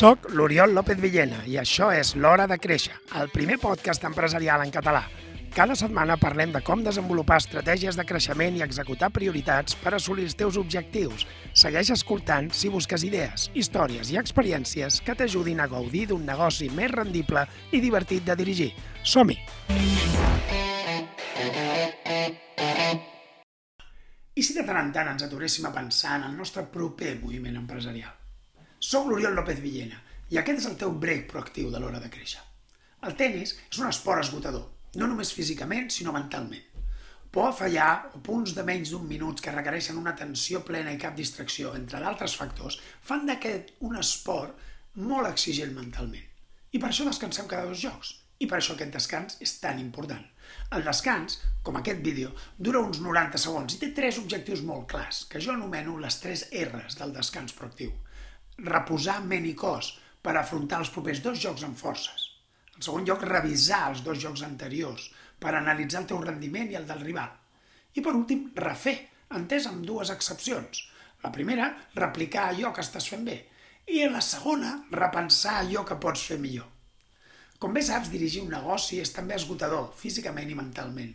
Soc l'Oriol López Villena i això és L'Hora de Créixer, el primer podcast empresarial en català. Cada setmana parlem de com desenvolupar estratègies de creixement i executar prioritats per assolir els teus objectius. Segueix escoltant si busques idees, històries i experiències que t'ajudin a gaudir d'un negoci més rendible i divertit de dirigir. Som-hi! I si de tant en tant ens aturéssim a pensar en el nostre proper moviment empresarial? Soc l'Oriol López Villena i aquest és el teu break proactiu de l'hora de créixer. El tennis és un esport esgotador, no només físicament, sinó mentalment. Por a fallar o punts de menys d'un minut que requereixen una atenció plena i cap distracció, entre d'altres factors, fan d'aquest un esport molt exigent mentalment. I per això descansem cada dos jocs. I per això aquest descans és tan important. El descans, com aquest vídeo, dura uns 90 segons i té tres objectius molt clars, que jo anomeno les tres R's del descans proactiu reposar ment i cos per afrontar els propers dos jocs amb forces. En segon lloc, revisar els dos jocs anteriors per analitzar el teu rendiment i el del rival. I per últim, refer, entès amb dues excepcions. La primera, replicar allò que estàs fent bé. I la segona, repensar allò que pots fer millor. Com bé saps, dirigir un negoci és també esgotador, físicament i mentalment,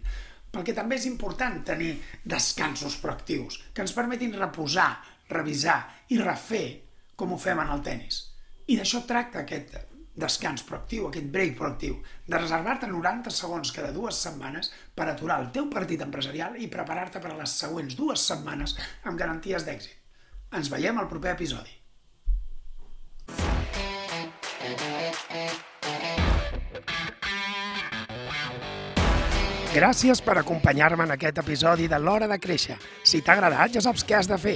perquè també és important tenir descansos proactius que ens permetin reposar, revisar i refer com ho fem en el tennis. I d'això tracta aquest descans proactiu, aquest break proactiu, de reservar-te 90 segons cada dues setmanes per aturar el teu partit empresarial i preparar-te per a les següents dues setmanes amb garanties d'èxit. Ens veiem al proper episodi. Gràcies per acompanyar-me en aquest episodi de l'Hora de Créixer. Si t'ha agradat, ja saps què has de fer